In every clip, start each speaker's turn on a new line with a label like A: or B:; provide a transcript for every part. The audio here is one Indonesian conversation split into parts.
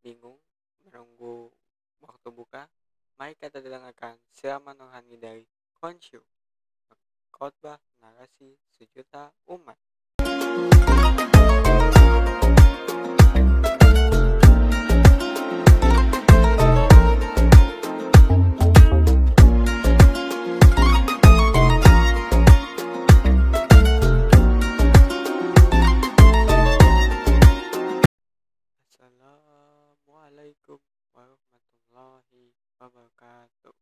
A: bingung menunggu waktu buka, mari kita dengarkan siraman rohani dari Konshu, khotbah narasi sejuta umat. ورحمة الله وبركاته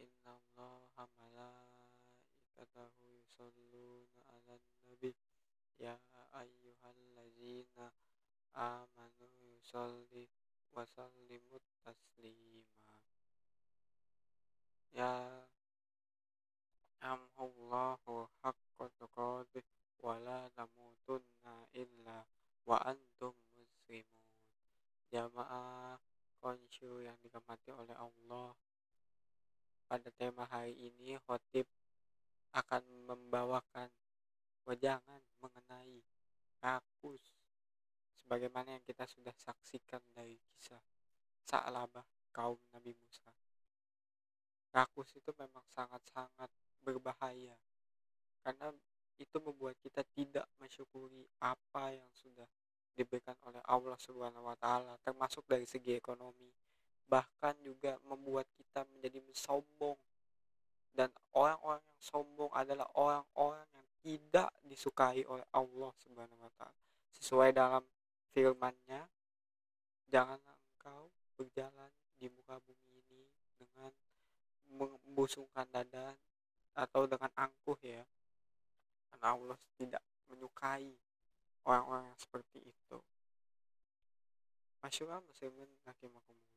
A: إن الله ملائكته يصلون على النبي يا أيها الذين آمنوا يصلي وسلموا تسليما يا أمه الله حق تقاته ولا تموتن إلا وأنتم مسلمون jamaah konsyu yang dirahmati oleh Allah. Pada tema hari ini khotib akan membawakan wejangan mengenai rakus sebagaimana yang kita sudah saksikan dari kisah Sa'labah kaum Nabi Musa. Rakus itu memang sangat-sangat berbahaya karena itu membuat kita tidak mensyukuri apa yang sudah diberikan oleh Allah Subhanahu wa taala termasuk dari segi ekonomi bahkan juga membuat kita menjadi sombong. Dan orang-orang yang sombong adalah orang-orang yang tidak disukai oleh Allah Subhanahu wa taala. Sesuai dalam firman-Nya janganlah engkau berjalan di muka bumi ini dengan membusungkan dada atau dengan angkuh ya karena Allah tidak menyukai orang-orang yang seperti itu. Masyarakat muslimin rahimakumullah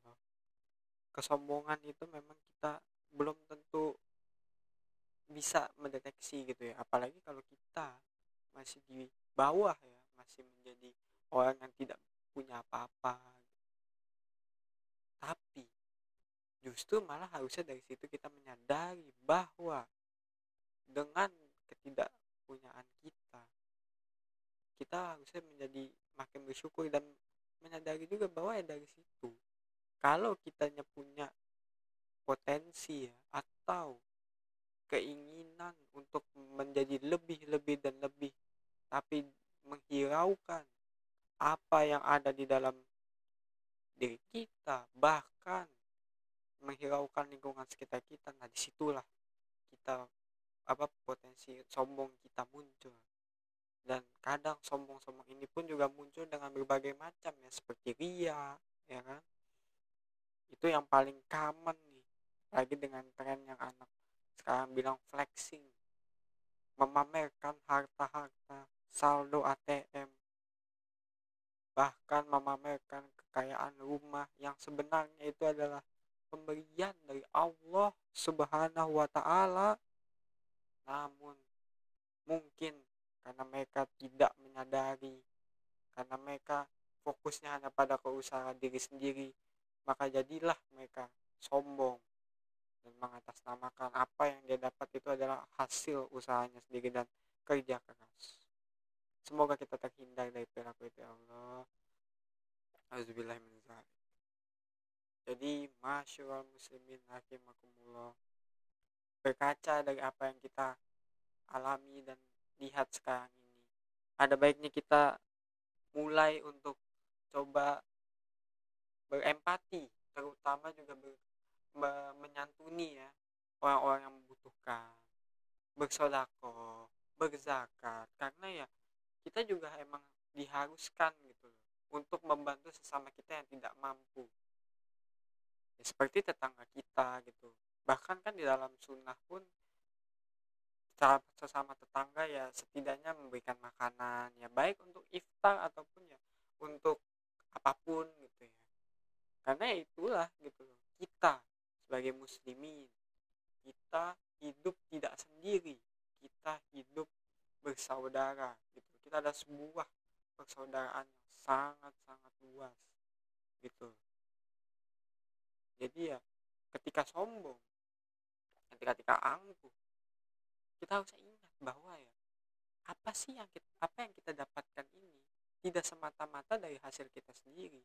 A: kesombongan itu memang kita belum tentu bisa mendeteksi gitu ya. Apalagi kalau kita masih di bawah ya masih menjadi orang yang tidak punya apa-apa. Tapi justru malah harusnya dari situ kita menyadari bahwa dengan ketidakpunyaan kita kita harusnya menjadi makin bersyukur dan menyadari juga bahwa ya dari situ kalau kitanya punya potensi ya, atau keinginan untuk menjadi lebih lebih dan lebih tapi menghiraukan apa yang ada di dalam diri kita bahkan menghiraukan lingkungan sekitar kita nah di situlah kita apa potensi sombong kita muncul dan kadang sombong-sombong ini pun juga muncul dengan berbagai macam ya seperti ria ya kan? Itu yang paling common nih lagi dengan tren yang anak sekarang bilang flexing memamerkan harta-harta saldo ATM bahkan memamerkan kekayaan rumah yang sebenarnya itu adalah pemberian dari Allah Subhanahu wa taala. Namun mungkin karena mereka tidak menyadari. Karena mereka fokusnya hanya pada keusahaan diri sendiri. Maka jadilah mereka sombong dan mengatasnamakan apa yang dia dapat itu adalah hasil usahanya sendiri dan kerja keras. Semoga kita terhindar dari perilaku itu ya Allah. Auzubillah jadi masyarakat muslimin rahimakumullah. Berkaca dari apa yang kita alami dan lihat sekarang ini. Ada baiknya kita mulai untuk coba berempati terutama juga ber, be, menyantuni ya orang-orang yang membutuhkan. Bersodako berzakat karena ya kita juga emang diharuskan gitu loh untuk membantu sesama kita yang tidak mampu. Ya seperti tetangga kita gitu. Bahkan kan di dalam sunnah pun sesama tetangga ya setidaknya memberikan makanan ya baik untuk iftar ataupun ya untuk apa pun gitu ya. Karena ya itulah gitu kita sebagai muslimin kita hidup tidak sendiri kita hidup bersaudara gitu. Kita ada sebuah persaudaraan yang sangat sangat luas gitu. Jadi ya ketika sombong ketika ketika angkuh kita harus ingat bahwa ya apa sih yang kita, apa yang kita dapatkan ini tidak semata-mata dari hasil kita sendiri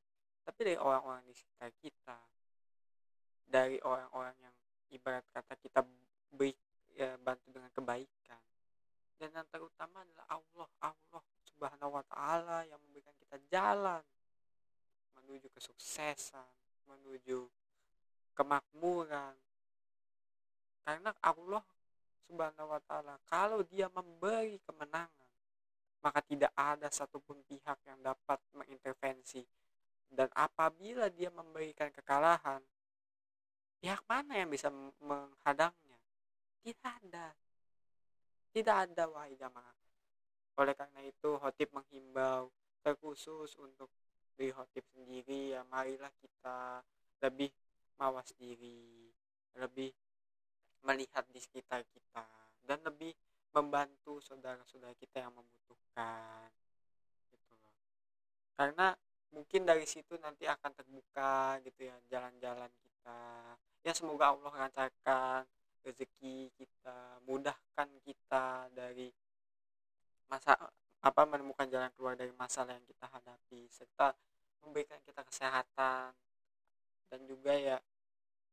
A: tapi dari orang-orang di sekitar kita. Dari orang-orang yang ibarat kata kita beri ya, bantu dengan kebaikan. Dan yang terutama adalah Allah Allah subhanahu wa ta'ala yang memberikan kita jalan menuju kesuksesan menuju kemakmuran. Karena Allah subhanahu wa ta'ala kalau dia memberi kemenangan maka tidak ada satupun pihak yang dapat mengintervensi. Dan apabila dia memberikan kekalahan pihak mana yang bisa menghadangnya? Tidak ada. Tidak ada wahai jamaah. Oleh karena itu Hotip menghimbau terkhusus untuk di Hotip sendiri ya marilah kita lebih mawas diri lebih melihat di sekitar kita dan lebih membantu saudara-saudara kita yang membutuhkan gitu loh. Karena mungkin dari situ nanti akan terbuka gitu ya jalan-jalan kita. Ya semoga Allah lancarkan rezeki kita mudahkan kita dari masa apa menemukan jalan keluar dari masalah yang kita hadapi serta memberikan kita kesehatan dan juga ya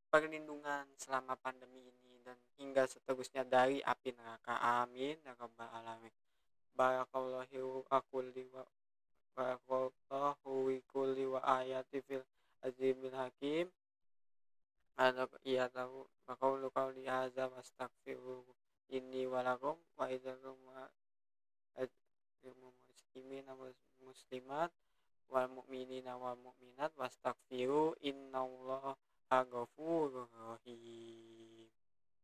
A: perlindungan selama pandemi ini dan hingga seterusnya dari api neraka amin. Ya rabbal alamin. Barakallahu akulli wa barakallahu kulli wa ayati fil azimil hakim. Ada iya tahu makaulu qauli hadza wastaghfiru inni wa idakum wa muslimin wa muslimat wal mu'minina wal mu'minat wastaghfiru innallaha ghafurur rahim